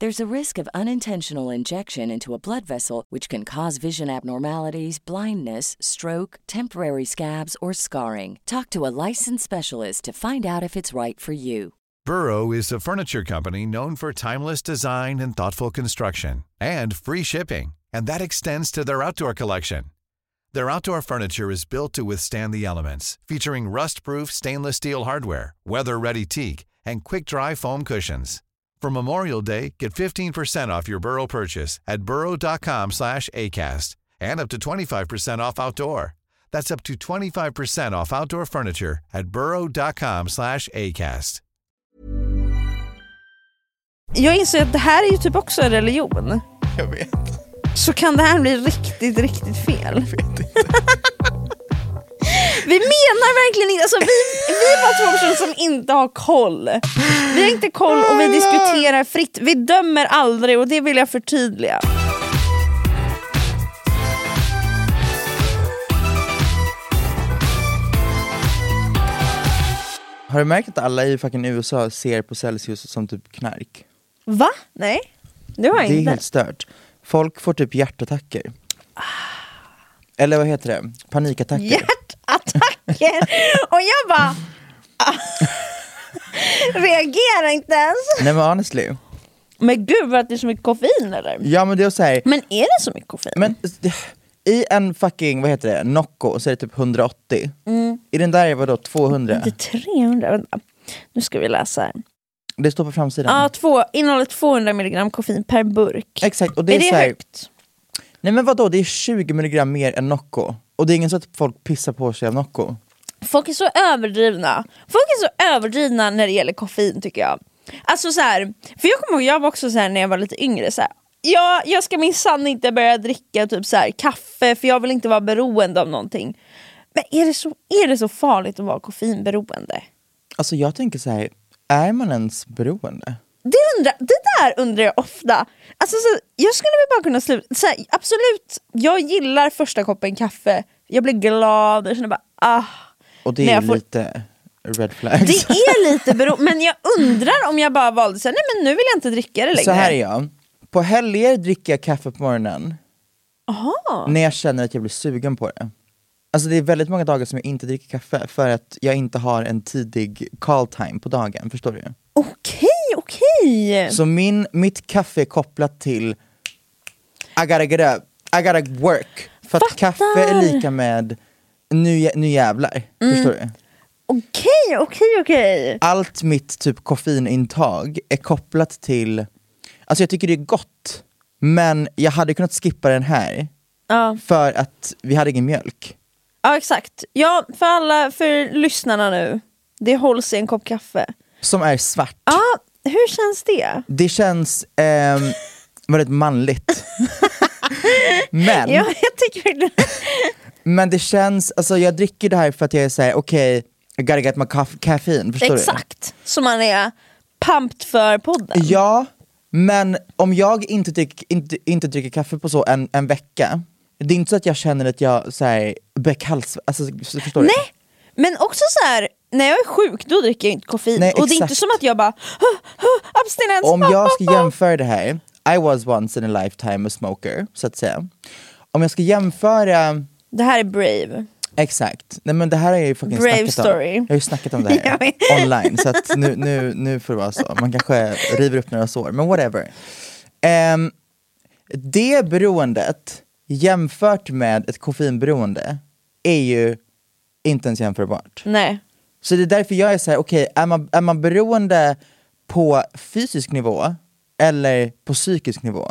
There's a risk of unintentional injection into a blood vessel, which can cause vision abnormalities, blindness, stroke, temporary scabs, or scarring. Talk to a licensed specialist to find out if it's right for you. Burrow is a furniture company known for timeless design and thoughtful construction and free shipping, and that extends to their outdoor collection. Their outdoor furniture is built to withstand the elements, featuring rust-proof stainless steel hardware, weather-ready teak, and quick-dry foam cushions. For Memorial Day, get 15% off your Burrow purchase at burrow.com slash ACAST and up to 25% off outdoor. That's up to 25% off outdoor furniture at burrow.com slash ACAST. Jag inser att det här är ju typ också en religion. Jag vet. Så kan det här bli riktigt, riktigt fel? Jag vet inte. Vi menar verkligen inte, alltså vi, vi var två personer som inte har koll. Vi har inte koll och vi diskuterar fritt. Vi dömer aldrig och det vill jag förtydliga. Har du märkt att alla i fucking USA ser på Celsius som typ knark? Va? Nej, det har jag Det är inte. helt stört. Folk får typ hjärtattacker. Eller vad heter det? Panikattacker. Hjärtattacker! Och jag bara... Reagerar inte ens. Nej men honestly. Men gud vad det är så mycket koffein eller? Ja men det är så här. Men är det så mycket koffein? Men det- i en fucking, vad heter det, Nocco så är det typ 180. I den där är vadå 200? Det är 300, vänta. Nu ska vi läsa här. Det står på framsidan. Ja, två, innehåller 200 mg koffein per burk. Exakt, och det är, är det så här, högt? Nej men vadå, det är 20 milligram mer än Nocco. Och det är ingen så att folk pissar på sig av Nocco. Folk är så överdrivna. Folk är så överdrivna när det gäller koffein tycker jag. Alltså så här, för jag kommer ihåg, jag var också så här när jag var lite yngre, så här, ja, jag ska minsann inte börja dricka typ så här, kaffe för jag vill inte vara beroende av någonting. Men är det så, är det så farligt att vara koffeinberoende? Alltså jag tänker så här, är man ens beroende? Det, undrar, det där undrar jag ofta. Alltså, så, jag skulle väl bara kunna sluta, så här, absolut, jag gillar första koppen kaffe, jag blir glad, jag känner bara ah. Och det är får- lite red flags. Det är lite beroende, men jag undrar om jag bara valde så här, nej men nu vill jag inte dricka det längre. Så här är jag, på helger dricker jag kaffe på morgonen Aha. när jag känner att jag blir sugen på det. Alltså det är väldigt många dagar som jag inte dricker kaffe för att jag inte har en tidig call time på dagen, förstår du? Okej, okej. Så min, mitt kaffe är kopplat till I gotta get up, I gotta work. För att Fattar. kaffe är lika med nu, jä- nu jävlar, Mm. förstår du? Okej, okej, okej. Allt mitt typ koffeinintag är kopplat till, alltså jag tycker det är gott, men jag hade kunnat skippa den här Ja. för att vi hade ingen mjölk. ja, exakt. Ja, för alla, för lyssnarna nu. Det hålls i en kopp kaffe. Som är svart. Ja, hur känns det? Det känns ehm, väldigt manligt. men, Ja, jag tycker verkligen men det känns, alltså jag dricker det här för att jag är såhär, okej, I gotta get my caff- caffeine, förstår du? Exakt, så man är pumped för podden. Ja, men om jag inte, drick, inte, inte dricker kaffe på så en, en vecka, det är inte så att jag känner att jag så här, alltså, förstår du? Men också så här, när jag är sjuk då dricker jag inte koffein. Nej, och det är inte som att jag bara "Huh, huh, abstinens. Om jag ska ah, ah." jämföra det här, I was once in a lifetime a smoker, så att säga. Om jag ska jämföra Det här är brave. Exakt. Nej men det här har jag ju fucking Brave snackat story. om. Jag har ju snackat om det här online, så att nu, nu, nu får det vara så. Man kanske river upp några sår, men whatever. Ehm, det beroendet jämfört med ett koffeinberoende är ju inte ens jämförbart. Nej. Så det är därför jag är såhär, okej, är, man, är man beroende på fysisk nivå eller på psykisk nivå?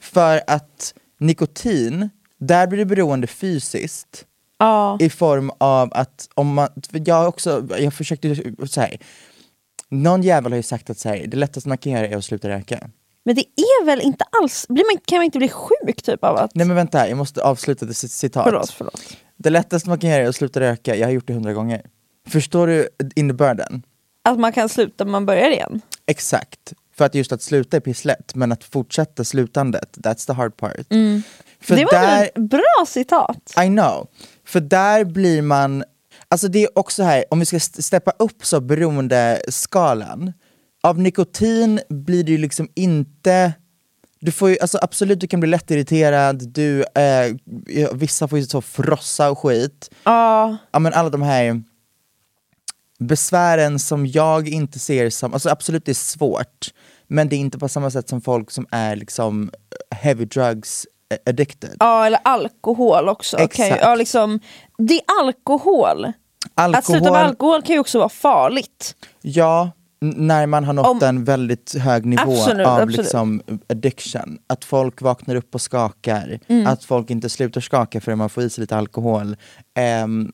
För att nikotin, där blir du beroende fysiskt Ja. i form av att om man, jag har också, jag försökte så här, någon jävel har ju sagt att så här, det lättaste man kan göra är att sluta röka. Men det är väl inte alls, blir man, kan man inte bli sjuk typ av att... Nej men vänta, jag måste avsluta det cit- citat. Förlåt, förlåt. Det lättaste man kan göra är att sluta röka, jag har gjort det hundra gånger. Förstår du innebörden? Att man kan sluta när man börjar igen. Exakt. För att just att sluta är pisslätt, men att fortsätta slutandet, that's the hard part. För Mm. det var där, ett bra citat. I know. För där blir man, alltså det är också här, om vi ska st- steppa upp så beroendeskalan, av nikotin blir det ju liksom inte du får ju, alltså absolut du kan bli lättirriterad, du, eh, vissa får ju så frossa och skit. Ja. Ja men alla de här besvären som jag inte ser som, alltså absolut det är svårt, men det är inte på samma sätt som folk som är liksom heavy drugs addicted. ja, eller alkohol också. Exakt. ja, liksom, det är alkohol. Att sluta med alkohol kan ju också vara farligt. Ja, när man har nått Om- en väldigt hög nivå Absolut, av absolut. Liksom addiction. Att folk vaknar upp och skakar, Mm. att folk inte slutar skaka förrän man får i sig lite alkohol. Ehm,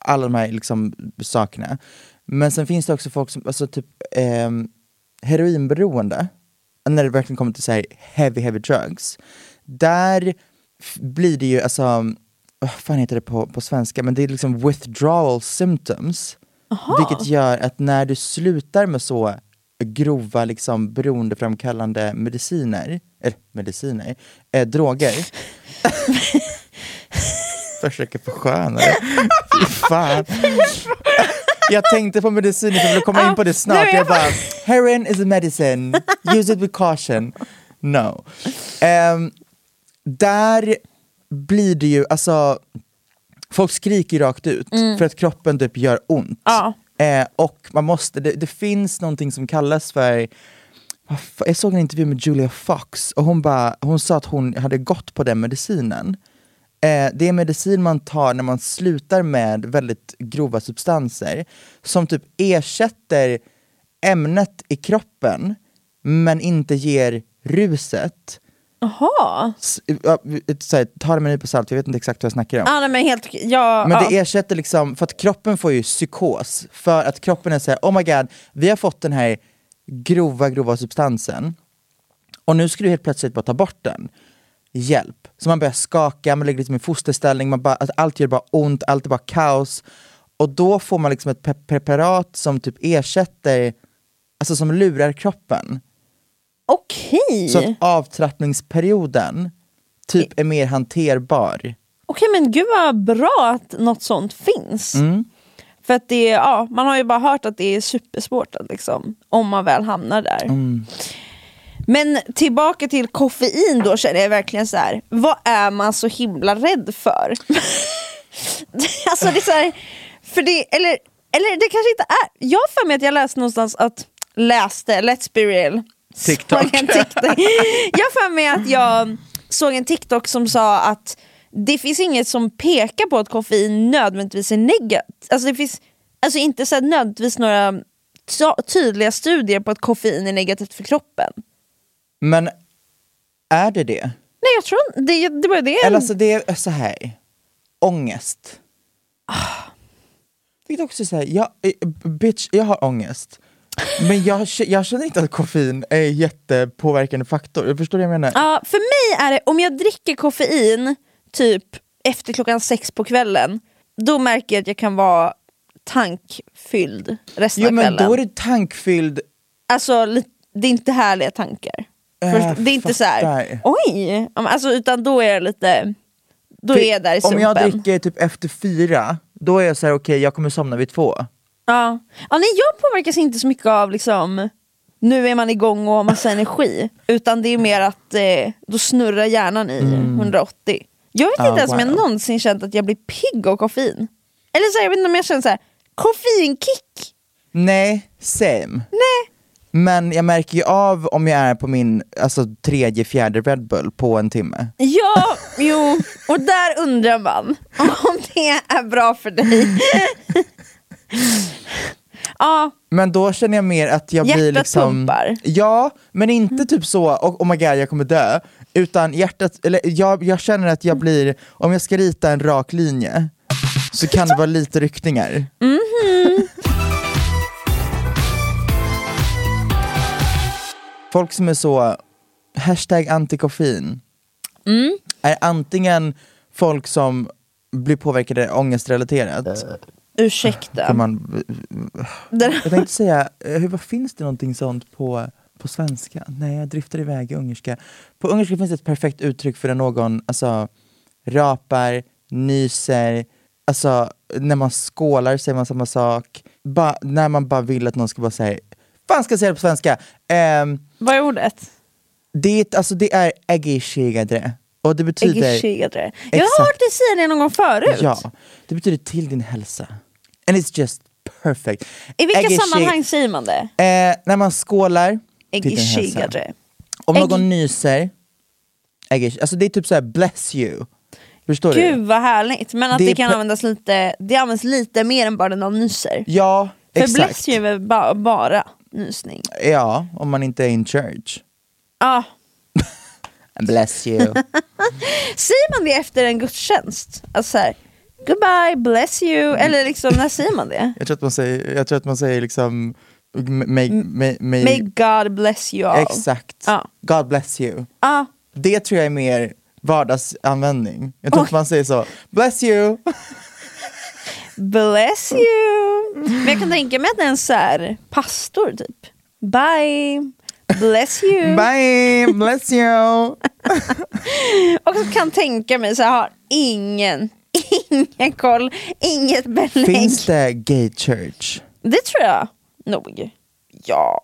alla de här liksom, sakerna. Men sen finns det också folk som, alltså typ ehm, heroinberoende, när det verkligen kommer till så här heavy heavy drugs, där blir det ju alltså, vad fan heter det på, på svenska, men det är liksom withdrawal symptoms. Vilket gör att när du slutar med så grova liksom beroendeframkallande mediciner, eller mediciner, eh, droger. Försöker försköna det. Fy fan. Jag tänkte på mediciner, jag ville komma in på det snart. nej, men Jag bara, heroin is a medicine, use it with caution. No. Ehm, där blir det ju, alltså, folk skriker rakt ut för att kroppen typ gör ont. Ja. Eh, och man måste, det, det finns någonting som kallas för jag såg en intervju med Julia Fox och hon, bara, hon sa att hon hade gått på den medicinen. Eh, det är medicin man tar när man slutar med väldigt grova substanser som typ ersätter ämnet i kroppen men inte ger ruset. Jaha. Ta det med en nypa salt, jag vet inte exakt vad jag snackar om. Ah, nej, men helt, ja, Men ja. det ersätter liksom, för att kroppen får ju psykos, för att kroppen är såhär, oh my god, vi har fått den här grova, grova substansen, och nu ska du helt plötsligt bara ta bort den. Hjälp. Så man börjar skaka, man ligger liksom i fosterställning, man bara, att allt gör bara ont, allt är bara kaos. Och då får man liksom ett preparat som typ ersätter, alltså som lurar kroppen. Okej. Så att avtrappningsperioden typ är mer hanterbar. Okej men gud vad bra att något sånt finns. Mm. För att det, ja, man har ju bara hört att det är supersvårt liksom, om man väl hamnar där. Mm. Men tillbaka till koffein då känner jag verkligen så här. vad är man så himla rädd för? alltså det är så här, för det, eller, eller det kanske inte är, jag har för mig att jag läste någonstans att, läste, let's be real, TikTok. Såg en TikTok. Jag för mig att jag såg en TikTok som sa att det finns inget som pekar på att koffein nödvändigtvis är negativt. Alltså det finns alltså inte så nödvändigtvis några ty- tydliga studier på att koffein är negativt för kroppen. Men är det det? Nej jag tror det, det var det. Eller alltså det är så här. ångest. Vilket också är så här, jag, eh, bitch, jag har ångest. Men jag, jag känner inte att koffein är en jättepåverkande faktor. Jag förstår vad jag menar? Ja, för mig är det, om jag dricker koffein typ efter klockan sex på kvällen, då märker jag att jag kan vara tankfylld resten jo av men kvällen. då är det tankfylld, Alltså det är inte härliga tankar. Jag Först, det är inte så här, oj, men alltså, utan då är det lite, då För är jag där i om sumpen. jag dricker typ efter fyra, då är jag så här: okej jag kommer somna vid två. Ja. ja nej, jag påverkas inte så mycket av liksom nu är man igång och har massa energi. Utan det är mer att eh, då snurrar hjärnan i 180. Jag vet Mm. Ja, inte ens om jag wow. någonsin känt att jag blir pigg av koffein. Eller så jag vet inte om jag känner så här, koffeinkick. Nej, same. Nej. Men jag märker ju av om jag är på min alltså, tredje, fjärde Red Bull på en timme. Ja, jo, och där undrar man om det är bra för dig. ja, Men då känner jag mer att jag blir liksom... pumpar. Ja, men inte typ så, oh, oh my god jag kommer dö. Utan hjärtat, eller jag, jag känner att jag blir, om jag ska rita en rak linje, så kan det vara lite ryckningar. Folk som är så, hashtag antikoffein, är antingen folk som blir påverkade ångestrelaterat, ursäkta. Man, jag tänkte säga, eh, hur, vad finns det någonting sånt på, på svenska? Nej, jag driftar iväg i ungerska. På ungerska finns det ett perfekt uttryck för när någon alltså, rapar, nyser, alltså när man skålar säger man samma sak. Ba, när man bara vill att någon ska bara säga, fan ska jag säga det på svenska? Ehm, Vad är ordet? det, är- alltså, det är äggishigadre. Och det betyder... Jag har hört dig säga det någon gång förut. Ja, det betyder till din hälsa. And it's just perfect. I vilka Äggishi- sammanhang säger man det? Eh, när man skålar. Äggkedjare. Om Ägg- någon nyser, äggish, alltså det är typ såhär bless you. Förstår du? Gud vad härligt, men att Det det, kan användas lite, det används lite mer än bara när någon nyser. Ja, För exakt. bless you är ba- bara nysning. Ja, om man inte är in church. Ja. Bless you. Säger man det efter en gudstjänst? Alltså så här, goodbye, bless you, eller liksom när säger man det? jag, tror att man säger, jag tror att man säger liksom may, may, may, May God bless you all. Exakt. Ja. God bless you. Ja. Det tror jag är mer vardagsanvändning. Jag tror Oj. att man säger så, bless you. Bless you! Men jag kan tänka mig att det är en så här pastor typ. Bye, bless you. Bye, bless you. Och så kan tänka mig så här, har ingen, ingen koll, inget belägg. Finns det gay church? Det tror jag nog. Ja,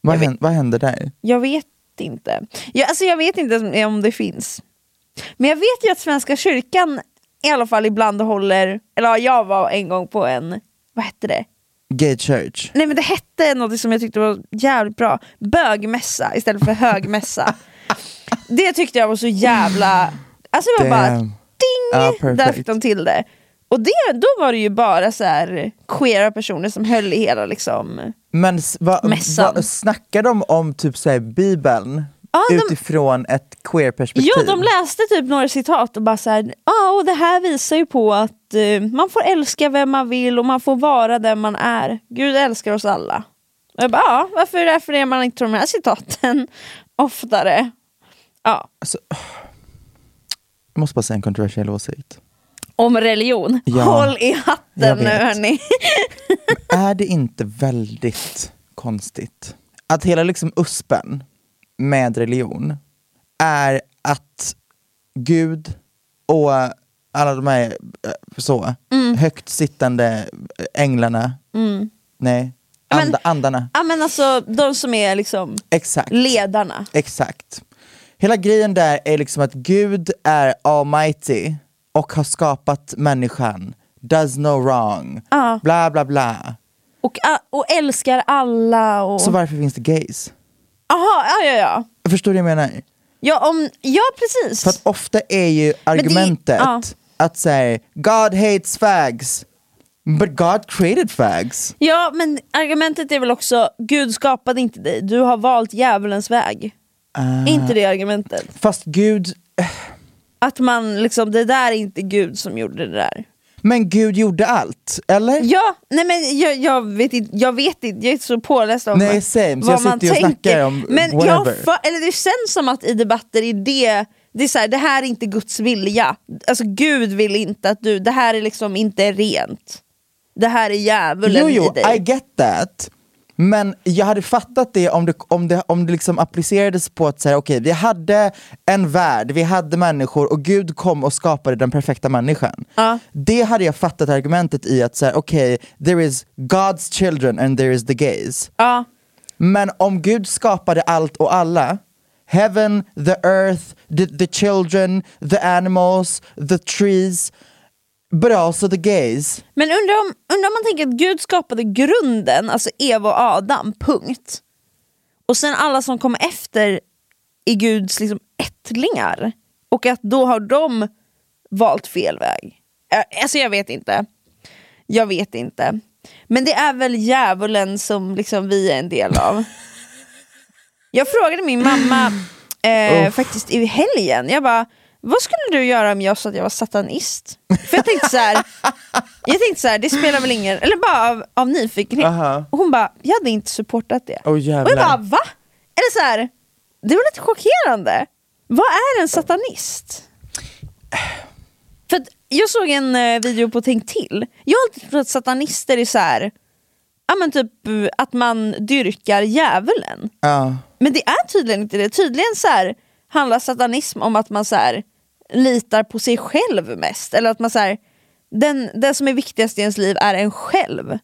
Vad, Jag vet- vad händer där? jag vet inte. Jag, alltså jag vet inte om det finns. Men jag vet ju att Svenska kyrkan i alla fall ibland håller, eller ja, jag var en gång på en, vad hette det? Gay church? Nej men det hette något som jag tyckte var jävligt bra, bögmässa istället för högmässa. det tyckte jag var så jävla, alltså det var bara Damn. ding, Ja, där fick de till det. Och det, då var det ju bara så här queera personer som höll i hela liksom, Men va, Mässan. va, snackar de om typ såhär bibeln Ja, de- utifrån ett queer-perspektiv? Ja, de läste typ några citat och bara såhär, ja och det här visar ju på att eh, man får älska vem man vill och man får vara den man är. Gud älskar oss alla. Och jag bara, ja, varför refererar man inte till de här citaten oftare? Ja, Jag måste bara säga en kontroversiell åsikt. om religion. Ja, Håll i hatten nu hörni. är det inte väldigt konstigt att hela liksom uspen med religion är att Gud och alla de här eh, så, Mm. högt sittande änglarna, nej, Men- anda, andarna, ja men alltså de som är liksom exakt. ledarna. Exakt. Hela grejen där är liksom att Gud är almighty och har skapat människan, does no wrong, Ja. bla bla bla. Och, och älskar alla. Och... Så varför finns det gays? Aha, ja, ja, ja. Förstår du vad jag menar? Ja, om, ja precis. För att ofta är ju argumentet ja. att säga God hates fags, but God created fags. Ja, men argumentet är väl också Gud skapade inte dig, du har valt djävulens väg. Ah. Inte det argumentet. Fast Gud, Att man liksom, det där är inte Gud som gjorde det där. Men Gud gjorde allt, eller? Ja, nej men jag, jag, vet inte, jag vet inte, jag är så påläst om Nej, same, vad jag man tänker. om men jag, eller Det känns som att i debatter är det, det är så här, det här är inte Guds vilja. Alltså Gud vill inte att du, det här är liksom inte rent. Det här är djävulen Jo, jo, i dig. I get that. Men jag hade fattat det om det, om det, om det liksom applicerades på att säga okej, vi hade en värld, vi hade människor och Gud kom och skapade den perfekta människan. Ja. Det hade jag fattat argumentet i att säga okej, there is God's children and there is the gays. Ja. Men om Gud skapade allt och alla, heaven, the earth, the, the children, the animals, the trees, the gays. Men undrar om, undrar om man tänker att Gud skapade grunden, alltså Eva och Adam, punkt. Och sen alla som kommer efter är Guds liksom ättlingar. Och att då har de valt fel väg. Alltså jag vet inte. Jag vet inte. Men det är väl djävulen som liksom vi är en del av. Jag frågade min mamma eh, faktiskt i helgen, jag bara vad skulle du göra om jag sa att jag var satanist? För jag tänkte så här, jag tänkte så här, det spelar väl ingen, eller bara av, av nyfikenhet. Aha. Och hon bara, jag hade inte supportat det. Åh och jag jävlar. bara, va? Eller så här, det var lite chockerande. Vad är en satanist? För jag såg en eh, video på Tänk till. Jag har alltid trott att satanister är så här, ja men typ eh, att man dyrkar djävulen. Ja. Men det är tydligen inte det. Tydligen så här, handlar satanism om att man så här, litar på sig själv mest. Eller att man så här, den, den som är viktigast i ens liv är en själv.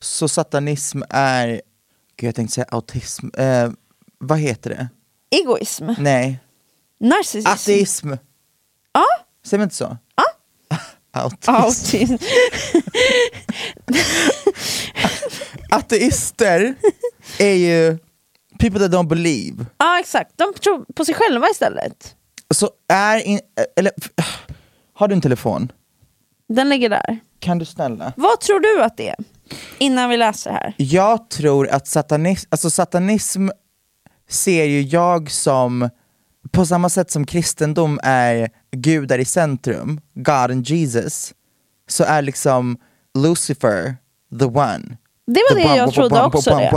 Så satanism är, gud jag tänkte säga autism, eh, vad heter det? Egoism. Nej, Narcissism. ateism, Ja, säger man inte så? Autism. autism. Ateister är ju people that don't believe. ja exakt, de tror på sig själva istället. Så är in, eller, har du en telefon? Den ligger där. Kan du snälla? Vad tror du att det är? Innan vi läser här. Jag tror att satanism, alltså satanism ser ju jag som, på samma sätt som kristendom är gudar i centrum, God and Jesus, så är liksom Lucifer the one. Det var det jag trodde också. det.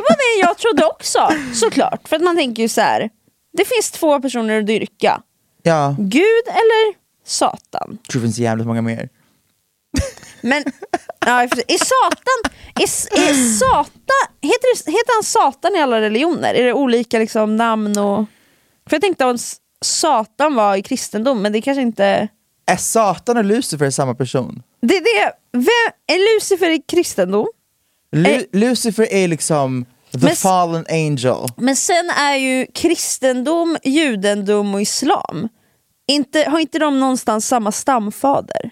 var det jag trodde också, såklart. För att man tänker ju så här. det finns två personer att dyrka. Ja, Gud eller Satan. jag tror det finns jävligt många mer. Men ja, är Satan, är, är Satan heter, det, heter han Satan i alla religioner? Är det olika liksom, namn och... För jag tänkte att Satan var i kristendom, men det kanske inte... Är Satan och Lucifer samma person? Det är det. Vem, är Lucifer i kristendom? Lu- Eh. Lucifer är liksom the Men fallen angel. Men sen är ju kristendom, judendom och islam, inte, har inte de någonstans samma stamfader?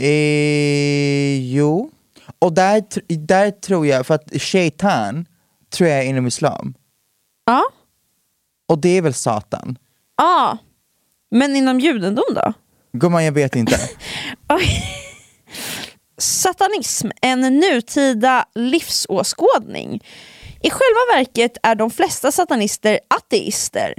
Eh, jo, och där, där tror jag, för att shaitan tror jag är inom islam. Ja. Och det är väl satan? Ja. Men inom judendom då? Gumman jag vet inte. Satanism, en nutida livsåskådning. I själva verket är de flesta satanister ateister.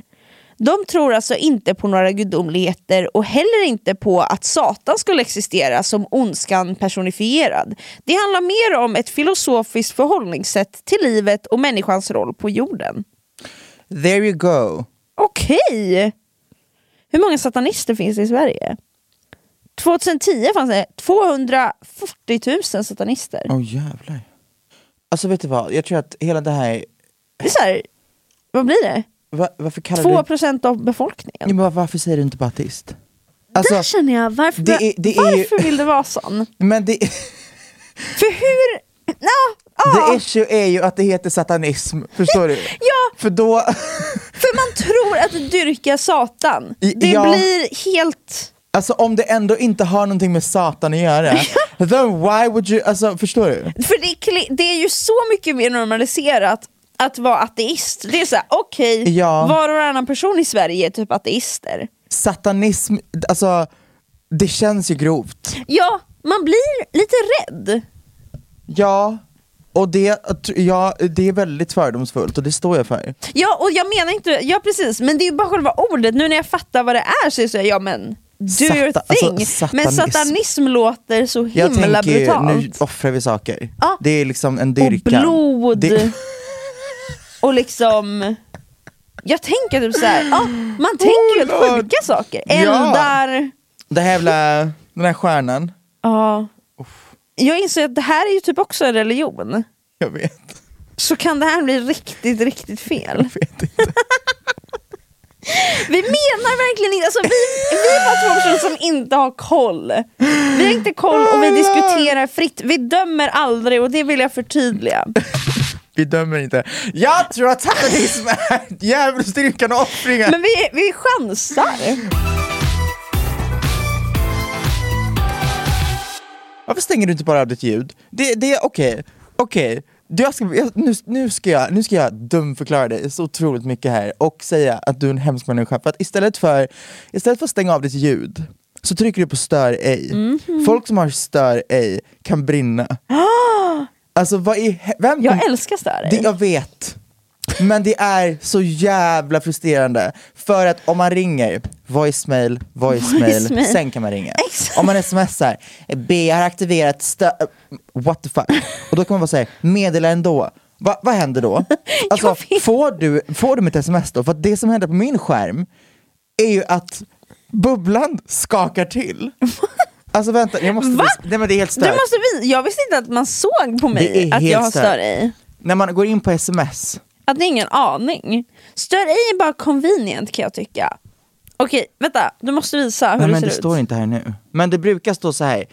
De tror alltså inte på några gudomligheter och heller inte på att Satan skulle existera som ondskan personifierad. Det handlar mer om ett filosofiskt förhållningssätt till livet och människans roll på jorden. There you go. Okej! Hur många satanister finns det i Sverige? 2010 fanns det 240 000 satanister. Åh oh, jävlar. Alltså vet du vad, jag tror att hela det här, Det är så här, vad blir det? va, varför kallar 2 du... procent av befolkningen. Ja, men var- varför säger du inte bara ateist? Där Alltså, känner jag, varför, det är- det är ju- varför vill det vara sån? men det, För hur... Ja, the ja, issue är ju att det heter satanism, förstår du? ja, För då, för man tror att dyrka Satan. I- Det ja. blir helt... alltså om det ändå inte har någonting med satan att göra, then why would you, alltså förstår du? För det, det är ju så mycket mer normaliserat att vara ateist. Det är så här, okej, Ja. var och varannan person i Sverige är typ ateister. Satanism, alltså det känns ju grovt. Ja, man blir lite rädd. Ja, och det, ja, det är väldigt fördomsfullt och det står jag för. Ja, och jag menar inte, ja precis, men det är ju bara själva ordet. Nu när jag fattar vad det är så är här, ja men do Sata- your alltså, thing. men satanism. låter så Jag himla tänker ju, brutalt. nu offrar vi saker. Ja. Det är liksom en och dyrkan. blod. Det, Och liksom... Jag tänker typ såhär, ja, man tänker ju Oh, sjuka saker. Ja. Eldar. det här jävla, den här stjärnan. Ja. jag inser att det här är ju typ också en religion. Jag vet. Så kan det här bli riktigt, riktigt fel. Jag vet inte. Vi menar verkligen inte, alltså vi, vi är bara två personer som inte har koll. Vi har inte koll och vi diskuterar fritt. Vi dömer aldrig och det vill jag förtydliga. Vi dömer inte. Jag tror att satanism är djävulsdyrkan och offringar. Men vi, vi chansar. Varför stänger du inte bara av ditt ljud? Det, det är okej, okej. Jag ska, jag, nu, nu, ska jag, nu ska jag dumförklara dig så otroligt mycket här och säga att du är en hemsk människa. För att istället för, istället för att stänga av ditt ljud så trycker du på stör ej. Mhm. Folk som har stör ej kan brinna. Alltså vad he- vem Jag älskar stör det, dig. Jag vet. Men det är så jävla frustrerande. För att om man ringer, voicemail, voicemail, Voicemail. sen kan man ringa. Exakt. Om man smsar, B har aktiverat stö... What the fuck? Och då kan man bara säga, meddela ändå. Va, vad händer då? Alltså, får, du, får du mitt sms då? För att det som händer på min skärm är ju att bubblan skakar till. Alltså vänta, jag måste Va? visa. Nej men det är helt Du stört. måste vi, jag visste inte att man såg på mig att jag har stör dig. När man går in på sms, Att ni har ingen aning. Stör är bara convenient kan jag tycka. Okej, vänta. Du måste visa hur Nej det men ser det ut. står inte här nu. Men det brukar stå så här.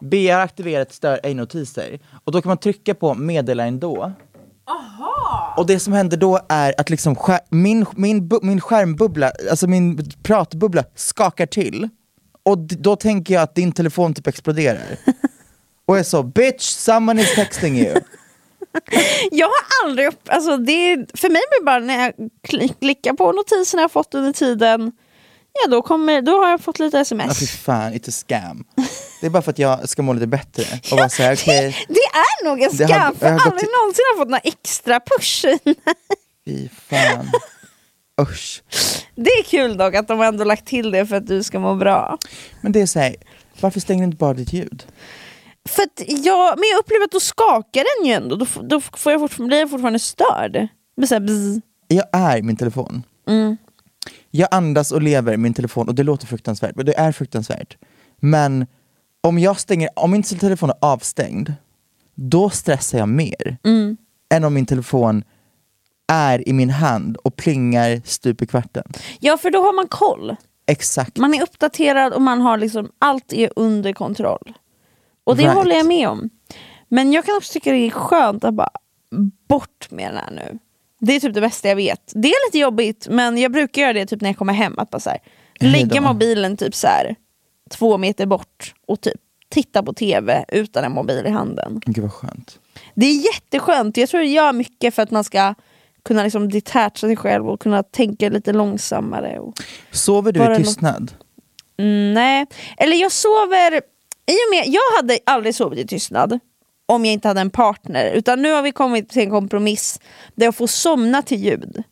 B har aktiverat stör ej notiser. Och då kan man trycka på meddela ändå. Och det som händer då är att liksom skär, min, min, min skärmbubbla, alltså min pratbubbla skakar till. Och då tänker jag att din telefon typ exploderar. Och jag så, bitch someone is texting you. Jag har aldrig upp, alltså det för mig blir det bara när jag kli- klickar på notiserna jag fått under tiden, ja då, kommer, då har jag fått lite Ja fy sms. fan, it's a scam. Det är bara för att jag ska må lite bättre. Och vara såhär, okej, Det är nog en Det skam, har- för jag har aldrig till- någonsin har fått några extra push. fy fan. Usch. Det är kul dock att de har ändå lagt till det för att du ska må bra. Men det är såhär, varför stänger du inte bara ditt ljud? För jag, men jag upplever att då skakar den ju ändå, då, då får jag fortfarande, blir jag fortfarande störd. Men så här. Jag är min telefon. Mm. Jag andas och lever min telefon och det låter fruktansvärt, men det är fruktansvärt. Men om jag stänger, om min telefon är avstängd, då stressar jag mer Mm. än om min telefon är i min hand och plingar stup i kvarten. Ja för då har man koll. Exakt. Man är uppdaterad och man har liksom, allt är under kontroll. Och det Right. håller jag med om. Men jag kan också tycka det är skönt att bara bort med den här nu. Det är typ det bästa jag vet. Det är lite jobbigt men jag brukar göra det typ när jag kommer hem. Att bara så här, lägga mobilen typ så här, två meter bort och typ titta på tv utan en mobil i handen. Gud vad skönt. Det är jätteskönt. Jag tror det gör mycket för att man ska kunna liksom detacha sig själv och kunna tänka lite långsammare. Och... Sover du i tystnad? Mm, nej, eller jag sover... I och med, jag hade aldrig sovit i tystnad om jag inte hade en partner. Utan nu har vi kommit till en kompromiss där jag får somna till ljud.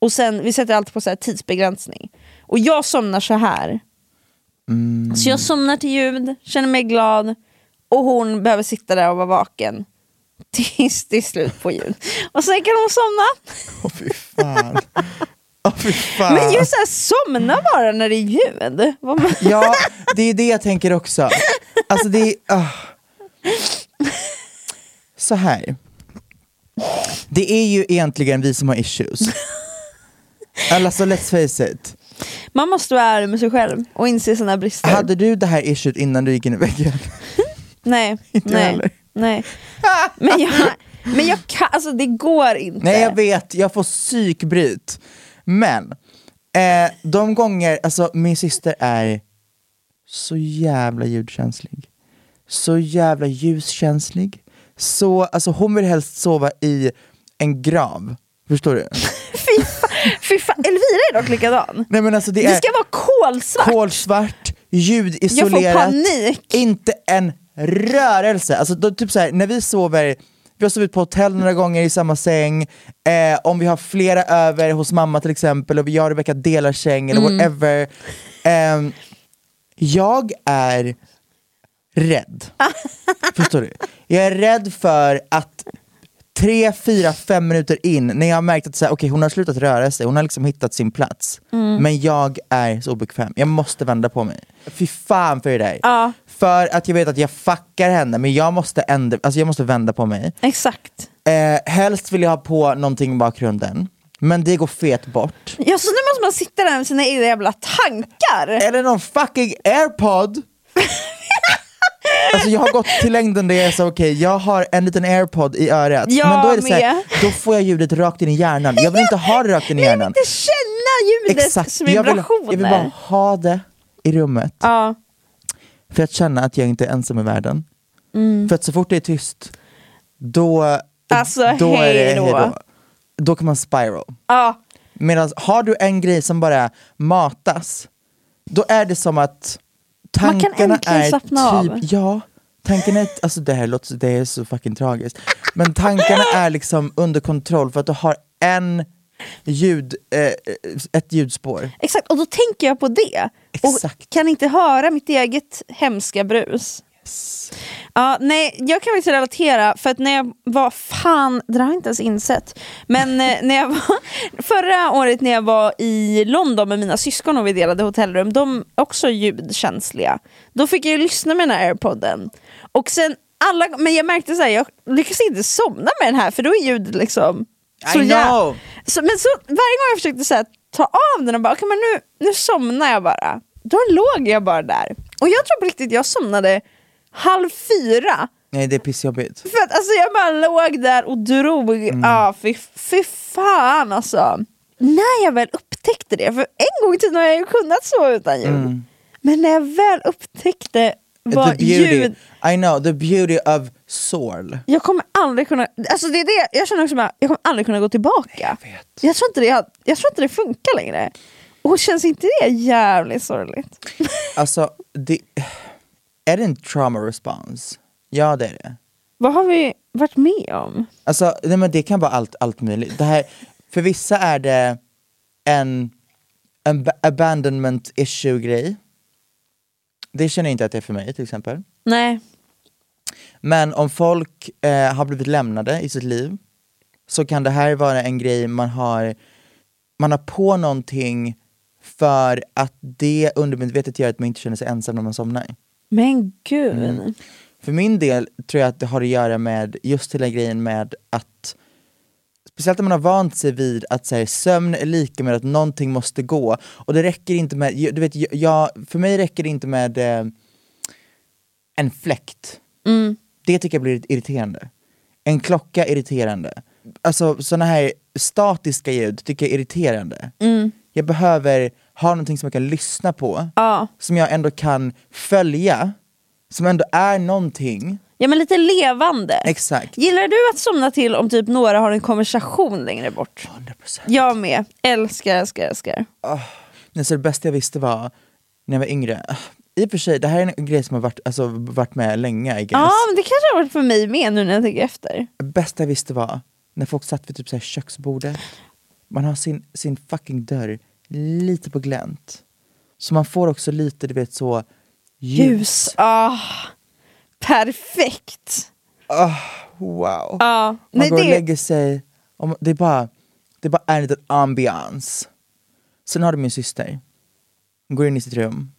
Och sen, Vi sätter alltid på så här tidsbegränsning. Och jag somnar så här. Mm. Så jag somnar till ljud, känner mig glad och hon behöver sitta där och vara vaken tills det är slut på ljud. Och sen kan hon somna. Åh fy fan. Fy fan. Men just så här, somna bara när det är ljud. Ja, det är det jag tänker också. Alltså det är... ah. Så här. Det är ju egentligen vi som har issues. Alltså let's face it. Man måste vara ärlig med sig själv och inse sina brister. Hade du det här issuet innan du gick in i väggen? Nej, Inte nej, heller. nej. Men jag, men jag kan, alltså det går inte. Nej jag vet, jag får psykbryt. Men, eh, de gånger, alltså min syster är så jävla ljudkänslig. Så jävla ljuskänslig. Så, alltså hon vill helst sova i en grav. Förstår du? Fy, fan, fy fan, Elvira är dock likadan. Nej men alltså det Det ska vara kolsvart. kolsvart, ljudisolerat, Jag får panik. inte en rörelse. Alltså då, typ så här, när vi sover, vi har sovit på hotell några gånger i samma säng, eh, om vi har flera över hos mamma till exempel och vi och Rebecka delar säng eller Mm. whatever. Ehm, jag är rädd. Förstår du? Jag är rädd för att tre, fyra, fem minuter in när jag har märkt att så här, okay, hon har slutat röra sig, hon har liksom hittat sin plats. Mm. Men jag är så obekväm, jag måste vända på mig. Fy fan för det där. Ja. För att jag vet att jag fuckar henne, men jag måste, ändra, alltså jag måste vända på mig. Exakt. Eh, helst vill jag ha på någonting i bakgrunden, men det går fet bort. Ja, så nu måste man sitta där med sina egna jävla tankar. Eller någon fucking airpod! Alltså jag har gått till längden där jag är så okej, jag har en liten airpod i örat, Jag men då är det så här, då får jag ljudet rakt in i hjärnan. Jag vill inte ha det rakt in i Jag vill hjärnan. inte känna ljudets Exakt, jag vill, vibrationer. jag vill bara ha det i rummet. Ja. För att känna att jag inte är ensam i världen. Mm. För att så fort det är tyst, då, Alltså, då är det hej då. kan man spiral. Ja. Medan har du en grej som bara matas, då är det som att Man kan tankarna är typ, av. ja, tankarna är, alltså det här låter, det är så fucking tragiskt. Men tankarna är liksom under kontroll för att du har en ljud, eh, ett ljudspår. Exakt, och då tänker jag på det. Exakt. Och kan inte höra mitt eget hemska brus. Ja, nej, jag kan faktiskt relatera, för att när jag var, fan, det har jag inte ens insett, men eh, när jag var, förra året när jag var i London med mina syskon och vi delade hotellrum, de är också ljudkänsliga, då fick jag lyssna med den här airpodden. Och sen alla, men jag märkte så här, jag lyckas inte somna med den här för då är ljudet liksom I jä- know. så, men så, varje gång jag försökte så här, ta av den och bara, okay, men nu, nu somnar jag bara. Då låg jag bara där. Och jag tror på riktigt jag somnade halv fyra. Nej det är pissjobbigt. För att alltså, jag bara låg där och drog. Mm. Ah, fy, fy fan alltså. När jag väl upptäckte det, för en gång i tiden har jag ju kunnat sova utan ljud. Men när jag väl upptäckte vad Mm. beauty, ljud I know, the beauty of soul. jag kommer aldrig kunna, alltså det är det, jag känner också bara, jag kommer aldrig kunna gå tillbaka. Jag vet. Jag tror inte det, jag tror inte det funkar längre. Och känns inte det jävligt sorgligt? Alltså, det, är det en trauma response? Ja det är det. Vad har vi varit med om? Alltså, nej, men det kan vara allt, allt möjligt. Det här, för vissa är det en, en ba- abandonment issue grej. Det känner jag inte att det är för mig till exempel. Nej. Men om folk eh, har blivit lämnade i sitt liv så kan det här vara en grej man har, man har på någonting för att det undermedvetet gör att man inte känner sig ensam när man somnar. Men gud. Mm. För min del tror jag att det har att göra med just hela grejen med att Speciellt när man har vant sig vid att så här, sömn är lika med att någonting måste gå och det räcker inte med, du vet, jag, för mig räcker det inte med eh, en fläkt. Mm. Det tycker jag blir irriterande. En klocka irriterande. Alltså såna här statiska ljud tycker jag är irriterande. Jag behöver ha någonting som jag kan lyssna på, Ja. som jag ändå kan följa, som ändå är någonting. ja, men lite levande. Exakt. Gillar du att somna till om typ några har en konversation längre bort? 100%. Jag med. Älskar, älskar, älskar. Nej, så det bästa jag visste var när jag var yngre, ah, i och för sig, det här är en grej som har varit, alltså, varit med länge. Ja, men det kanske har varit för mig med nu när jag tänker efter. Det bästa jag visste var när folk satt vid typ så här köksbordet, man har sin, sin fucking dörr lite på glänt. Så man får också lite, du vet så, ljus. Ljus. Ah, perfekt. Wow. Ja, Man nej, går och det, lägger sig, och det är bara, det är bara en liten ambiance. Sen har du min syster, hon går in i sitt rum,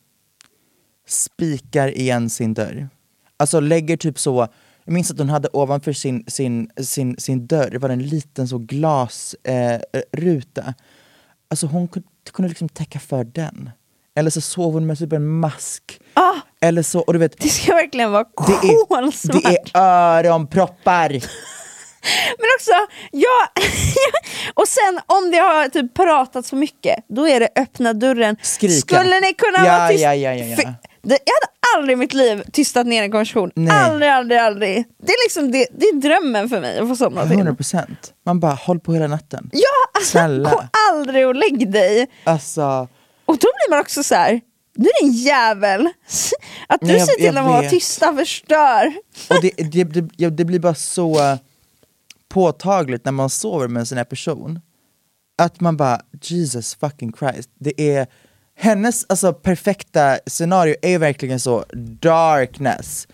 spikar igen sin dörr. Alltså lägger typ så, jag minns att hon hade ovanför sin, sin, sin, sin dörr, det var en liten så glasruta. Eh, ruta. alltså hon kunde, kunde liksom täcka för den. Eller så sov hon med typ en mask. ah, Eller så, och du vet, det ska verkligen vara det är, kolsvart. det är öronproppar. Men också, ja, och sen om det har typ pratat så mycket, då är det öppna dörren. Skrika. Skulle ni kunna Ja, vara tyst? ja, ja, ja, ja. För, det, jag hade aldrig i mitt liv tystat ner en konversation. Nej. Aldrig, aldrig, aldrig. Det är liksom det, det är drömmen för mig att få somna till. 100%. Man bara, håll på hela natten. Ja, alltså Snälla. gå aldrig och lägg dig. Alltså, Och då blir man också så här. nu är det en jävel. Att du jag- ser till jag att vara tysta förstör. och det, det, det, det blir bara så påtagligt när man sover med en sån här person. Att man bara, Jesus fucking Christ. Det är, hennes alltså, perfekta scenario är verkligen så darkness.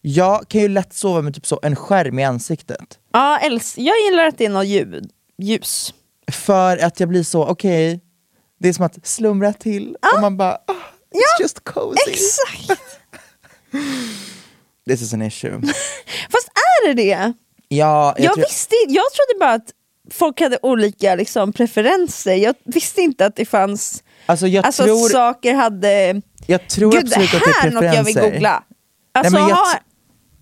Jag kan ju lätt sova med typ så en skärm i ansiktet. Ja, jag gillar att det är något ljud, ljus. För att jag blir så, okej, det är som att slumra till och man bara, ah, it's just cozy. Exakt! This is an issue. Fast är det det? Ja, jag Jag, tror- visste Jag trodde bara att folk hade olika liksom, preferenser. Jag visste inte att det fanns alltså jag alltså, tror, saker hade... jag tror Gud, absolut att det är här är något jag vill preferenser. googla. Alltså, men jag- har,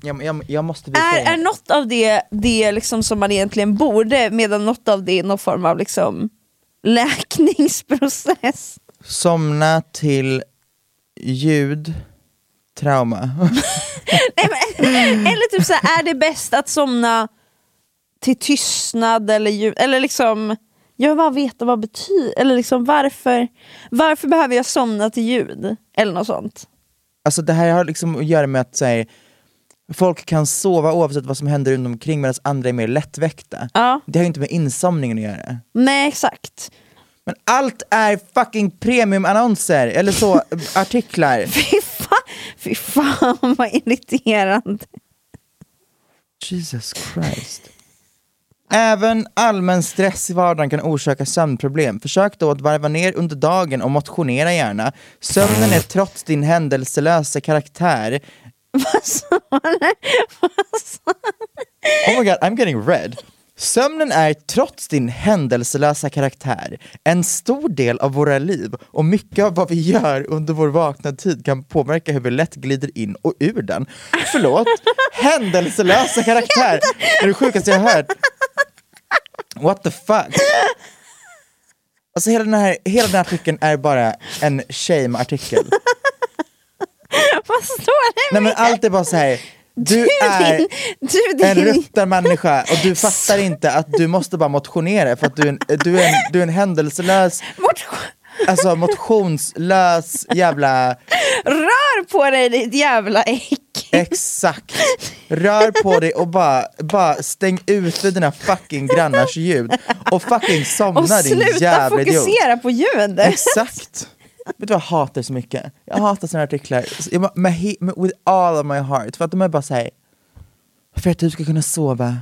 Jag, jag, jag måste är, är något av det det liksom som man egentligen borde, medan något av det är någon form av liksom läkningsprocess? Somna till ljud, trauma. Nej, men, eller typ så här, är det bäst att somna till tystnad eller ljud? Eller liksom, jag vill bara veta vad det betyder, eller liksom varför, varför behöver jag somna till ljud? Eller något sånt. Alltså det här har liksom att göra med att här, folk kan sova oavsett vad som händer runt omkring medan andra är mer lättväckta. Ja. Det har ju inte med insomningen att göra. Nej exakt. Men allt är fucking premiumannonser, eller så, artiklar. Fy fan, fy fan vad irriterande. Jesus Christ. Även allmän stress i vardagen kan orsaka sömnproblem. Försök då att varva ner under dagen och motionera gärna. Sömnen är trots din händelselösa karaktär Vad sa Oh my god, I'm getting red. Sömnen är trots din händelselösa karaktär en stor del av våra liv och mycket av vad vi gör under vår vakna tid kan påverka hur vi lätt glider in och ur den. Förlåt? Händelselösa karaktär! Är det sjukaste jag har hört. What the fuck? Alltså hela den här, hela den här artikeln är bara en shame-artikel. Vad står det? Nej men allt är bara så här. du Du är din, du en din, ruttarmänniska och du fattar inte att du måste bara motionera för att du är en, du är en, du är en händelselös, motion. alltså motionslös jävla, Rör på dig ditt jävla äck. Exakt. Rör på dig och bara, bara stäng ute dina fucking grannars ljud och fucking somna Och din sluta jävla idiot. fokusera på ljudet. Exakt. Vet du vad jag hatar så mycket? Jag hatar såna här artiklar Jag med, med, with all of my heart. För att de är bara såhär, för att du ska kunna sova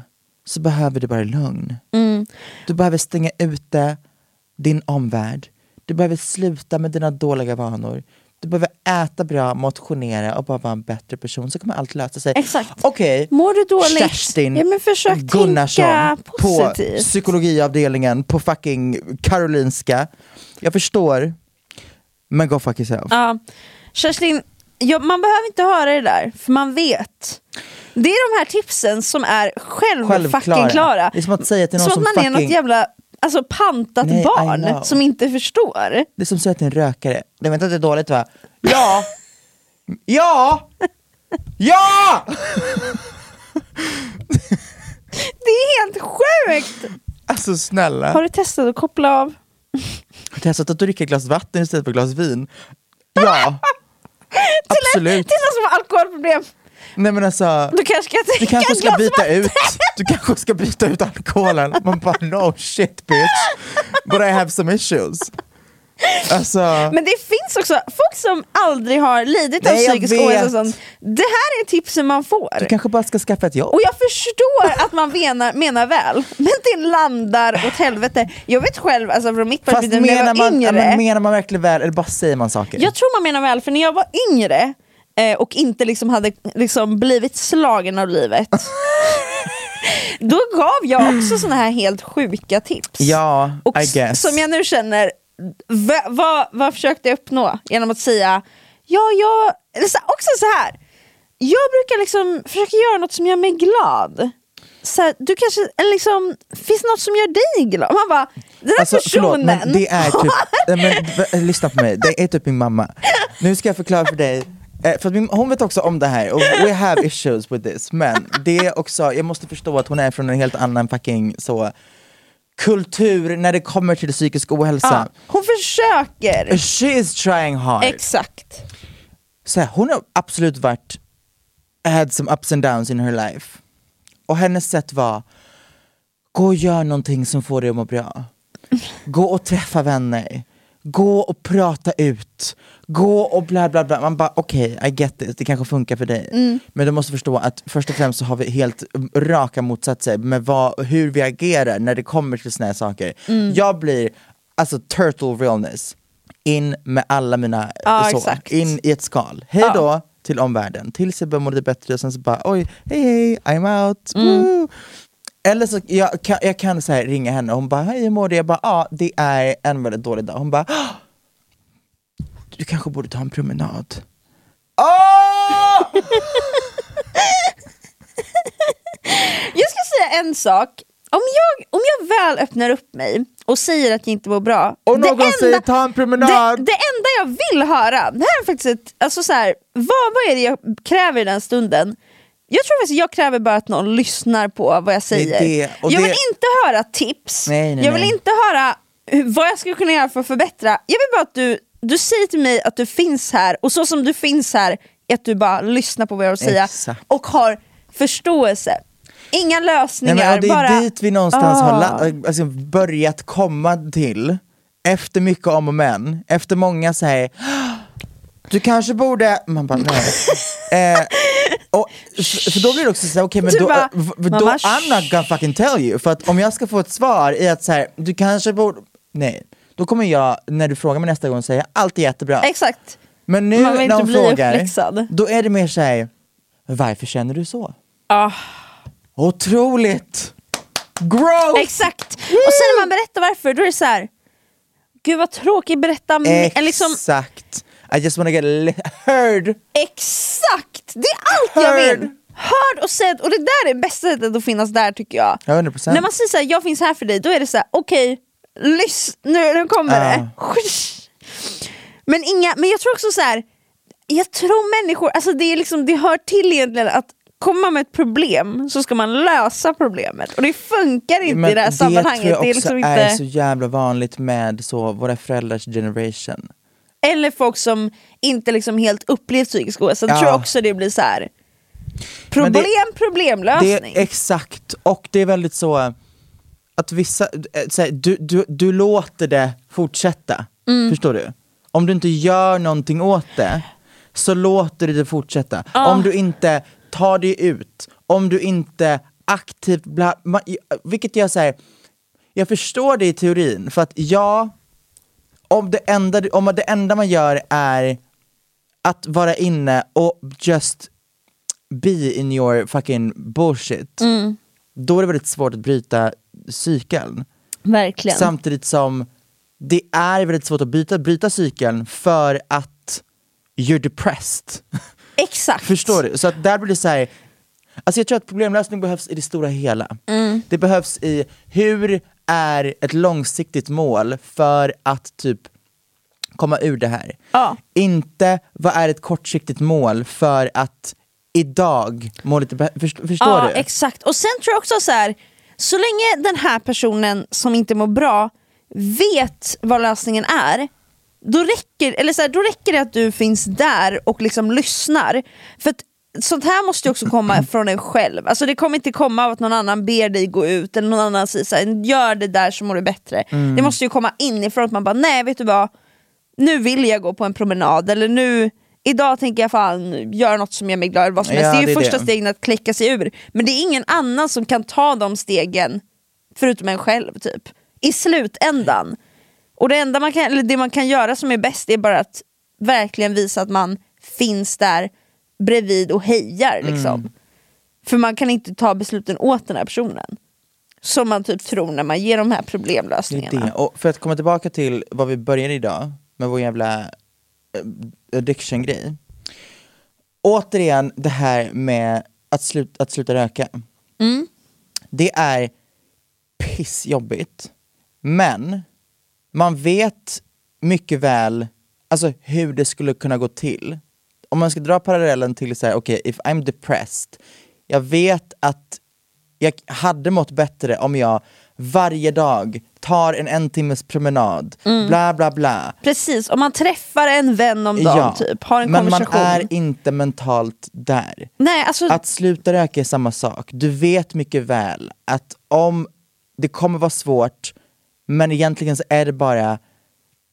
så behöver du bara lugn. Du behöver stänga ute din omvärld. Du behöver sluta med dina dåliga vanor. Du behöver äta bra, motionera och bara vara en bättre person så kommer allt lösa sig. Exakt. Okej, Mår du dåligt? Kerstin Ja, men försök Gunnarsson tänka på psykologiavdelningen på fucking Karolinska. Jag förstår, men go fuck yourself. Ja. Kerstin, ja, man behöver inte höra det där, för man vet. Det är de här tipsen som är själv Självklara. fucking klara. Det är som att säga till någon som som man är något fucking- jävla alltså, pantat Nej, barn som inte förstår. Det är som att säga till en rökare, du vet att det är dåligt va? Ja! Ja! Ja! Det är helt sjukt! Alltså snälla. Har du testat att koppla av? Har du testat att dricka ett glas vatten istället för ett glas vin? Ja. Absolut. Någon som har alkoholproblem. Nej men alltså, Du kanske ska du kanske ska byta vatten. ut, du kanske ska byta ut alkoholen. Man bara no shit bitch, but I have some issues. Alltså, Men det finns också folk som aldrig har lidit av psykisk ohälsa. sånt. Det här är tipsen man får. du kanske bara ska skaffa ett jobb. Och jag förstår att man menar, menar väl, men det landar åt helvete. Jag vet själv, alltså från mitt perspektiv när jag var man, yngre, men menar man verkligen väl eller bara säger man saker? jag tror man menar väl, för när jag var yngre eh, och inte liksom hade liksom blivit slagen av livet, då gav jag också såna här helt sjuka tips. Ja, Och I guess. som jag nu känner, va, vad, vad försökte jag uppnå genom att säga, ja jag, också så här. jag brukar liksom försöka göra något som gör mig glad. Så här, du kanske, eller liksom, finns något som gör dig glad? Man bara, den här Alltså förlåt, personen men det är typ, men, lyssna på mig, det är typ min mamma. Nu ska jag förklara för dig, för att min, hon vet också om det här och we have issues with this, men det är också, jag måste förstå att hon är från en helt annan fucking så kultur när det kommer till psykisk ohälsa. ja, hon försöker. She is trying hard. Exakt. så här, hon har absolut varit, had some ups and downs in her life. Och hennes sätt var, gå och gör någonting som får dig att må bra. Gå och träffa vänner. Gå och prata ut, gå och bla bla bla. Man bara okej, okay, I get this, det kanske funkar för dig. Mm. Men du måste förstå att först och främst så har vi helt raka motsatser med vad, hur vi agerar när det kommer till såna här saker. Mm. Jag blir, alltså turtle realness, in med alla mina, Ja, så, exakt. in i ett skal. Hej då till omvärlden, tills jag börjar må lite bättre och sen så bara oj, hej hej, I'm out. Mm. Eller så jag kan jag kan så här ringa henne och hon bara hej hur mår du? Jag bara ja, det är en väldigt dålig dag. Hon bara "Ah, du kanske borde ta en promenad. Åh! Jag ska säga en sak. Om jag, om jag väl öppnar upp mig och säger att jag inte mår bra. Och någon säger ta en promenad. Det, det enda jag vill höra, det här är faktiskt ett, alltså så här, vad, vad är det jag kräver i den stunden? Jag tror faktiskt jag kräver bara att någon lyssnar på vad jag säger. det, och jag det- vill inte höra tips, Nej, nej, jag vill nej. inte höra vad jag skulle kunna göra för att förbättra. Jag vill bara att du, du säger till mig att du finns här och så som du finns här är att du bara lyssnar på vad jag har att säga och har förståelse. Inga Nej, lösningar, men, och det är bara... dit vi någonstans har Ah. alltså, börjat komma till, efter mycket om och men, efter många säger du kanske borde, man bara nej. eh, och, för, då blir det också såhär, okej men Du då, bara, då mamma, I'm not gonna fucking tell you, för att om jag ska få ett svar i att såhär, du kanske borde, nej. Då kommer jag, när du frågar mig nästa gång, säga allt är jättebra. Exakt. Men nu när hon frågar, uppläxad. då är det mer såhär, varför känner du så? Ah. Otroligt! Growth! Exakt! Och sen när man berättar varför, då är det så här. Gud vad tråkigt, berätta mer. Liksom, Exakt! I just wanna get heard! exakt! Det är allt jag Hörd. vill! Hörd och sedd, och det där är det bästa sättet att finnas där tycker jag. Ja, 100%. När man säger såhär, jag finns här för dig, då är det såhär, okej, lyssna, nu, nu kommer det. Men, inga, men jag tror också så här. jag tror människor, alltså det, är liksom, det hör till egentligen att komma med ett problem så ska man lösa problemet och det funkar inte Men i det här sammanhanget. tror jag det är också liksom är inte... så jävla vanligt med så, våra föräldrars generation. Eller folk som inte liksom helt upplevt psykisk ohälsa, Ja. tror jag också det blir så här. Problem, det- problemlösning. Det är exakt, och det är väldigt så att vissa, eh, så här, du, du, du låter det fortsätta. Mm. Förstår du? Om du inte gör någonting åt det, så låter du det fortsätta. Om du inte tar dig ut, om du inte aktivt, bla, vilket jag säger, jag förstår det i teorin, för att ja, om det enda, om det enda man gör är att vara inne och just be in your fucking bullshit, då är det väldigt svårt att bryta cykeln. Verkligen. Samtidigt som det är väldigt svårt att bryta, bryta cykeln för att you're depressed. Exakt. Förstår du? Så att där blir det så här, alltså jag tror att problemlösning behövs i det stora hela. Mm. Det behövs i hur är ett långsiktigt mål för att typ komma ur det här. Ja. Inte vad är ett kortsiktigt mål för att idag må lite bättre. Först, förstår ja, du? exakt. Och sen tror jag också så här. så länge den här personen som inte mår bra vet vad lösningen är, då räcker, eller så här, då räcker det att du finns där och liksom lyssnar. För att sånt här måste ju också komma från en själv. Alltså det kommer inte komma av att någon annan ber dig gå ut eller någon annan säger så här, gör det där så mår du bättre. Mm. Det måste ju komma inifrån att man bara, nej vet du vad, nu vill jag gå på en promenad eller nu Idag tänker jag fan göra något som gör mig glad, vad som Ja, helst. Det är ju det första det. stegen att klicka sig ur. Men det är ingen annan som kan ta de stegen, förutom en själv typ. I slutändan. Och det enda man kan, eller det man kan göra som är bäst är bara att verkligen visa att man finns där bredvid och hejar. Liksom. Mm. För man kan inte ta besluten åt den här personen. Som man typ tror när man ger de här Det är problemlösningarna. det. Och för att komma tillbaka till vad vi började idag, med vår jävla eh, addiction-grej. Återigen det här med att, slut, att sluta röka. Det är pissjobbigt, men man vet mycket väl alltså, hur det skulle kunna gå till. Om man ska dra parallellen till så här, okej, if I'm depressed, jag vet att jag hade mått bättre om jag varje dag tar en en timmes promenad, bla bla bla. Precis, om man träffar en vän om dagen typ, har en men konversation. man är inte mentalt där. Nej, alltså, Att sluta röka är samma sak. Du vet mycket väl att om det kommer vara svårt, men egentligen så är det bara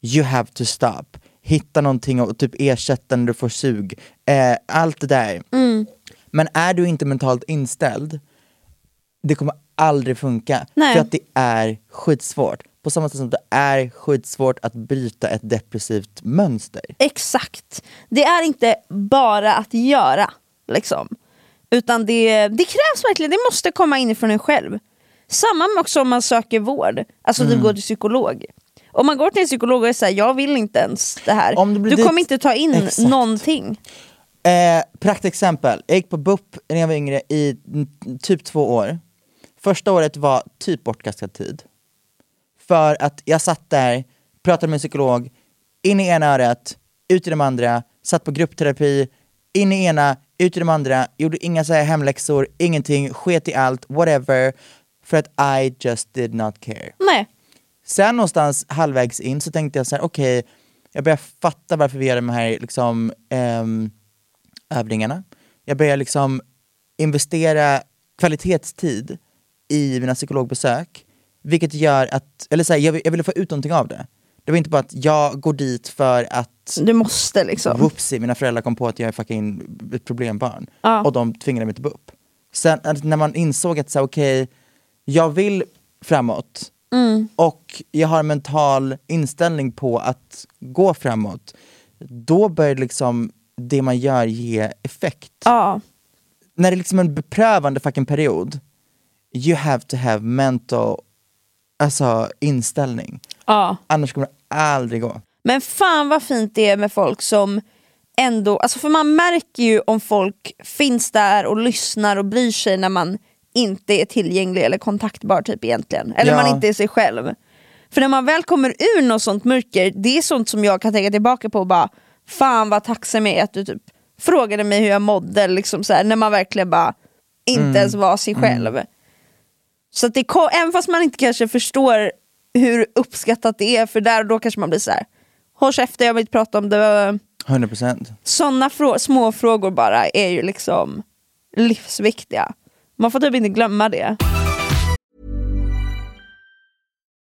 you have to stop. Hitta någonting och typ ersätta när du får sug. Eh, allt det där. Men är du inte mentalt inställd, det kommer aldrig funka. Nej. För att det är skitsvårt. På samma sätt som det är skitsvårt att bryta ett depressivt mönster. Exakt. Det är inte bara att göra. Liksom. Utan det, det krävs verkligen, det måste komma inifrån en själv. Samma också om man söker vård, alltså Mm. typ går till psykolog. Om man går till en psykolog och säger jag vill inte ens det här. Om du blir du dit- kommer inte ta in Exakt. någonting. Eh, praktexempel, jag gick på BUP när jag var yngre i mm, typ två år. Första året var typ bortkastad tid. För att jag satt där, pratade med en psykolog, in i ena örat, ut i de andra, satt på gruppterapi, in i ena, ut i de andra, gjorde inga så här hemläxor, ingenting, sket i allt, whatever. För att I just did not care. Nej. Sen någonstans halvvägs in så tänkte jag så här: okej, jag börjar fatta varför vi gör de här liksom, ehm, övningarna. Jag börjar liksom investera kvalitetstid i mina psykologbesök, vilket gör att, eller så här, jag, jag ville få ut någonting av det. Det var inte bara att jag går dit för att Du måste liksom. Whoopsie, mina föräldrar kom på att jag är fucking ett problembarn. Ja. Och de tvingade mig till BUP. Sen när man insåg att så här, okej, jag vill framåt. Mm. Och jag har en mental inställning på att gå framåt. Då börjar liksom det man gör ge effekt. Ja. När det är liksom en beprövande fucking period, you have to have mental alltså, inställning. ja. Annars kommer det aldrig gå. Men fan vad fint det är med folk som ändå, alltså för man märker ju om folk finns där och lyssnar och bryr sig när man inte är tillgänglig eller kontaktbar typ egentligen. Eller Ja. man inte är sig själv. För när man väl kommer ur något sånt mörker, det är sånt som jag kan tänka tillbaka på och bara Fan vad tacksam jag är att du typ frågade mig hur jag mådde, liksom så här, när man verkligen bara inte ens var sig själv. Så att det, även fast man inte kanske förstår hur uppskattat det är, för där och då kanske man blir så här. håll käften, jag vill inte prata om det. 100%. Sådana frå- små frågor bara är ju liksom livsviktiga. Man får typ inte glömma det.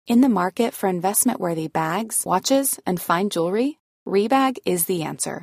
In the market for investment worthy bags, watches, and fine jewelry, Rebag is the answer.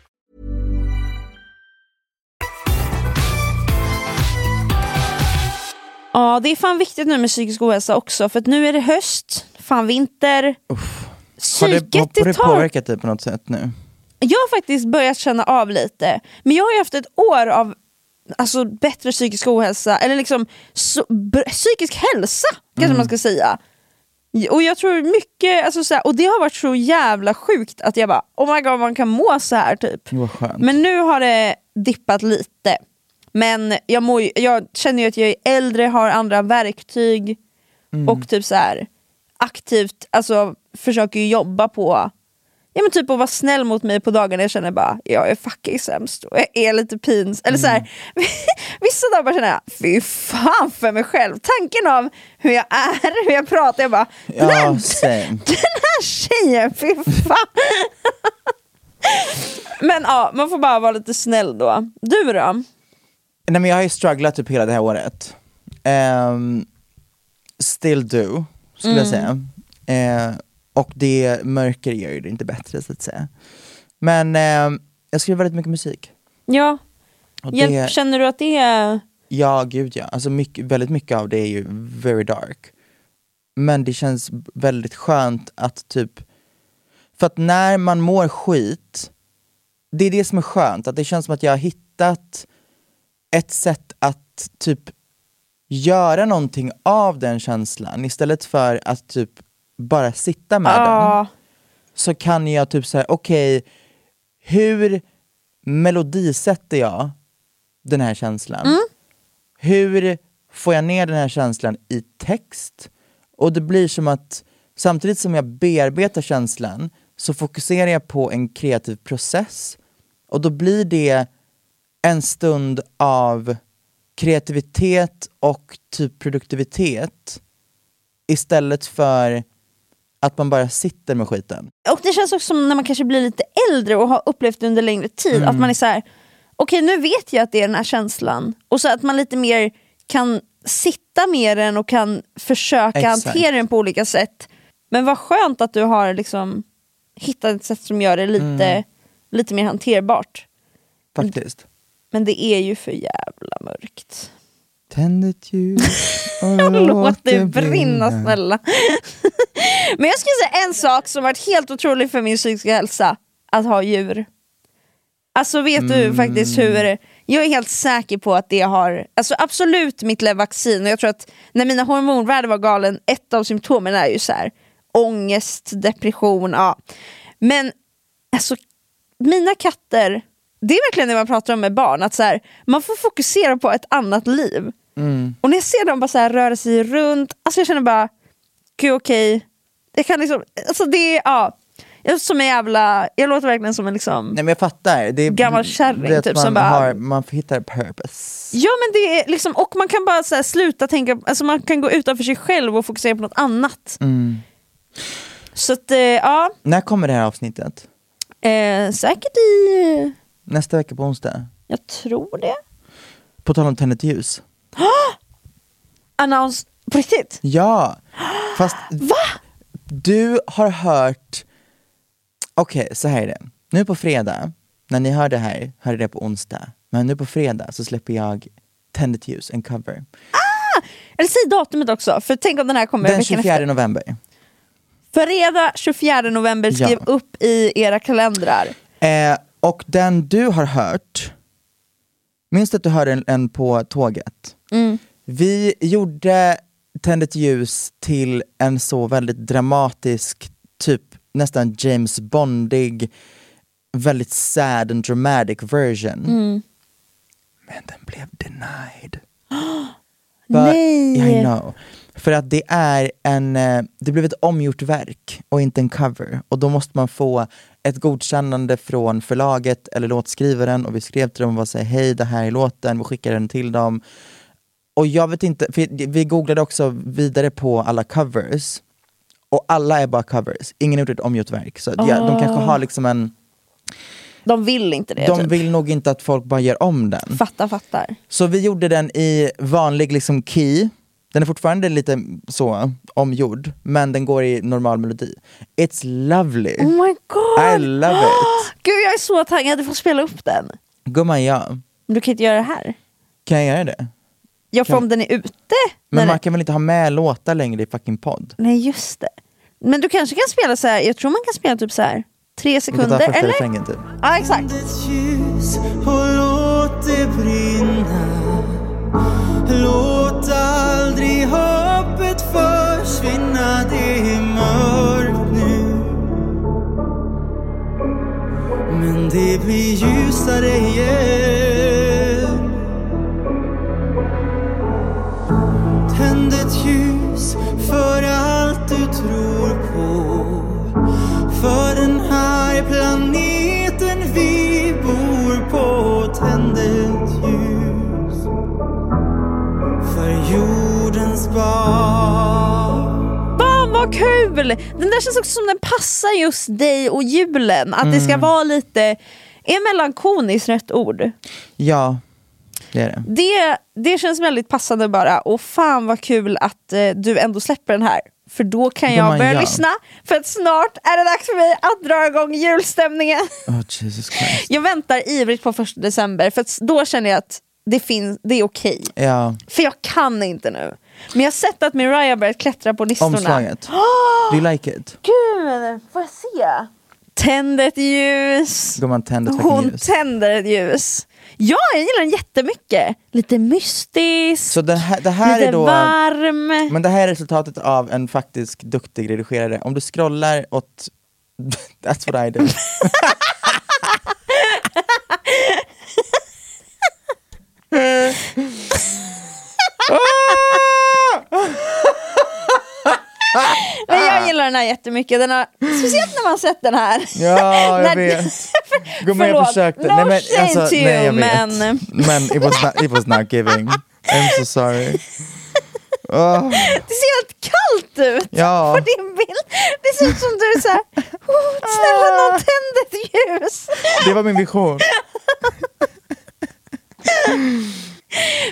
Ja det är fan viktigt nu med psykisk ohälsa också för nu är det höst, fan vinter. Har det, har det påverkat dig på något sätt nu? Jag har faktiskt börjat känna av lite, men jag har ju haft ett år av alltså, bättre psykisk ohälsa, eller liksom br- psykisk hälsa kanske man ska säga. Och jag tror mycket, alltså, så här, och det har varit så jävla sjukt att jag bara oh my god man kan må så här typ. Men nu har det dippat lite. Men jag, mår, jag känner ju att jag är äldre, har andra verktyg och typ så här aktivt alltså, försöker jobba på Ja men typ att vara snäll mot mig på dagarna jag känner bara jag är fucking sämst och jag är lite pins. Eller så här, vissa dagar bara känner jag fy fan för mig själv. Tanken av hur jag är, hur jag pratar, jag bara Ja, den, den här tjejen, fy fan. Men ja, man får bara vara lite snäll då. Du då? Nej men jag har ju strugglat typ hela det här året. Ehm, still do, skulle jag säga. Eh, och det mörker gör ju det inte bättre så att säga. Men ehm, jag skriver väldigt mycket musik. Ja, hjälp, det, känner du att det är... ja gud ja, alltså mycket, väldigt mycket av det är ju very dark. Men det känns väldigt skönt att typ, för att när man mår skit, det är det som är skönt, att det känns som att jag har hittat ett sätt att typ göra någonting av den känslan istället för att typ bara sitta med den. Ja, Så kan jag typ säga, okej, hur melodisätter jag den här känslan? Hur får jag ner den här känslan i text? Och det blir som att samtidigt som jag bearbetar känslan så fokuserar jag på en kreativ process och då blir det en stund av kreativitet och typ produktivitet istället för att man bara sitter med skiten. och det känns också som när man kanske blir lite äldre och har upplevt det under längre tid, Mm. att man är så här: okej nu vet jag att det är den här känslan. Och så att man lite mer kan sitta med den och kan försöka Exakt. hantera den på olika sätt. Men vad skönt att du har liksom hittat ett sätt som gör det lite, Mm. lite mer hanterbart. Faktiskt. Men det är ju för jävla mörkt. Tänd ett ljus och Låt det brinna snälla. Men jag skulle säga en sak som varit helt otrolig för min psykiska hälsa. Att ha djur. Alltså vet du faktiskt hur, jag är helt säker på att det har, alltså absolut mitt och jag tror att när mina hormonvärden var galen, ett av symptomen är ju så här ångest, depression, ja. Men alltså mina katter, det är verkligen det man pratar om med barn, att så här, man får fokusera på ett annat liv. Och när jag ser dem bara så här röra sig runt, alltså jag känner bara, gud okej, det kan liksom, alltså det är, ja. Jag, är som en jävla, jag låter verkligen som en liksom, Nej men jag fattar. Det är, Gammal kärring, typ, man, som bara- har, man hittar purpose. ja men det är liksom, och man kan bara så här, sluta tänka, alltså man kan gå utanför sig själv och fokusera på något annat. Så att, eh, ja, När kommer det här avsnittet? eh, säkert i, Nästa vecka på onsdag? jag tror det. På tal om tänd ett ljus. Announce, på riktigt? Ja! Fast du har hört... Okej, så här är det. Nu på fredag, när ni hör det här, hör det på onsdag. Men nu på fredag så släpper jag Tänd ett ljus, en cover. Eller säg datumet också, för tänk om den här kommer Den veckan 24 efter. november. Fredag 24 november, skriv Ja. upp i era kalendrar. Eh, och den du har hört, minns du att du hörde en, en på tåget? Vi gjorde Tänd ett ljus till en så väldigt dramatisk, typ nästan James Bondig, väldigt sad and dramatic version. Men den blev denied. But, Nej. I know. För att det är en, eh, det blev ett omgjort verk och inte en cover. Och då måste man få ett godkännande från förlaget eller låtskrivaren och vi skrev till dem och här, hej det här är låten, vi skickar den till dem. Och jag vet inte, vi googlade också vidare på alla covers och alla är bara covers, ingen har gjort ett omgjort verk. Så ja, de kanske har liksom en, De vill inte det. de typ. vill nog inte att folk bara gör om den. Fattar, fattar. Så vi gjorde den i vanlig liksom key, den är fortfarande lite så omgjord, men den går i normal melodi. It's lovely. Oh my god! I love it. Gud jag är så taggad att få spela upp den. Gumman ja, Men du kan inte göra det här. kan jag göra det? Ja för Kan- om den är ute. Men man det- kan väl inte ha med låtar längre i fucking podd? Nej just det. Men du kanske kan spela så här. jag tror man kan spela typ så här tre sekunder eller? refrängen typ. Ja exakt. Låt aldrig hoppet försvinna Det är mörkt nu. Men det blir ljusare igen. Tänd ett ljus för allt du tror på. För den här planeten barn Fan vad kul! Den där känns också som den passar just dig och julen. Att det ska Mm. vara lite, är melankoliskt rätt ord? Ja, det är det. Det, det känns väldigt passande bara. Och fan vad kul att eh, du ändå släpper den här. För då kan jag börja ja. lyssna. För att snart är det dags för mig att dra igång julstämningen. Oh, Jesus Christ. Jag väntar ivrigt på första december för då känner jag att det, finns, det är okej. Ja, För jag kan inte nu. Men jag har sett att Mariah börjat klättra på listorna. omslaget. Do you like it? Gud, får jag se? Tänd ett ljus. Gumman tänder ett Hon ljus. tänder ett ljus. Ja, jag gillar den jättemycket. Lite mystisk, Så det här, det här lite är då... varm. Men det här är resultatet av en faktisk duktig redigerare. Om du scrollar åt... That's what I do. Men jag gillar den här jättemycket. Den har, speciellt när man sett den här. Ja, jag vet. Gumman jag försökte. No shame to nej, you, men- men it, was not, it was not giving. I'm so sorry. Åh, Det ser helt kallt ut Ja. på din bild. Det ser ut som du är såhär, oh, snälla någon tänd ett ljus. det var min vision.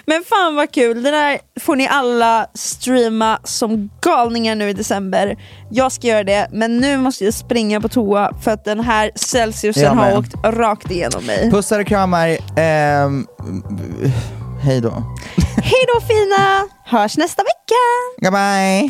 Men fan vad kul, det där får ni alla streama som galningar nu i december. Jag ska göra det, men nu måste jag springa på toa för att den här Celsiusen har åkt rakt igenom mig. Pussar och kramar. ehm, hej då. Hej då fina, hörs nästa vecka! Goodbye.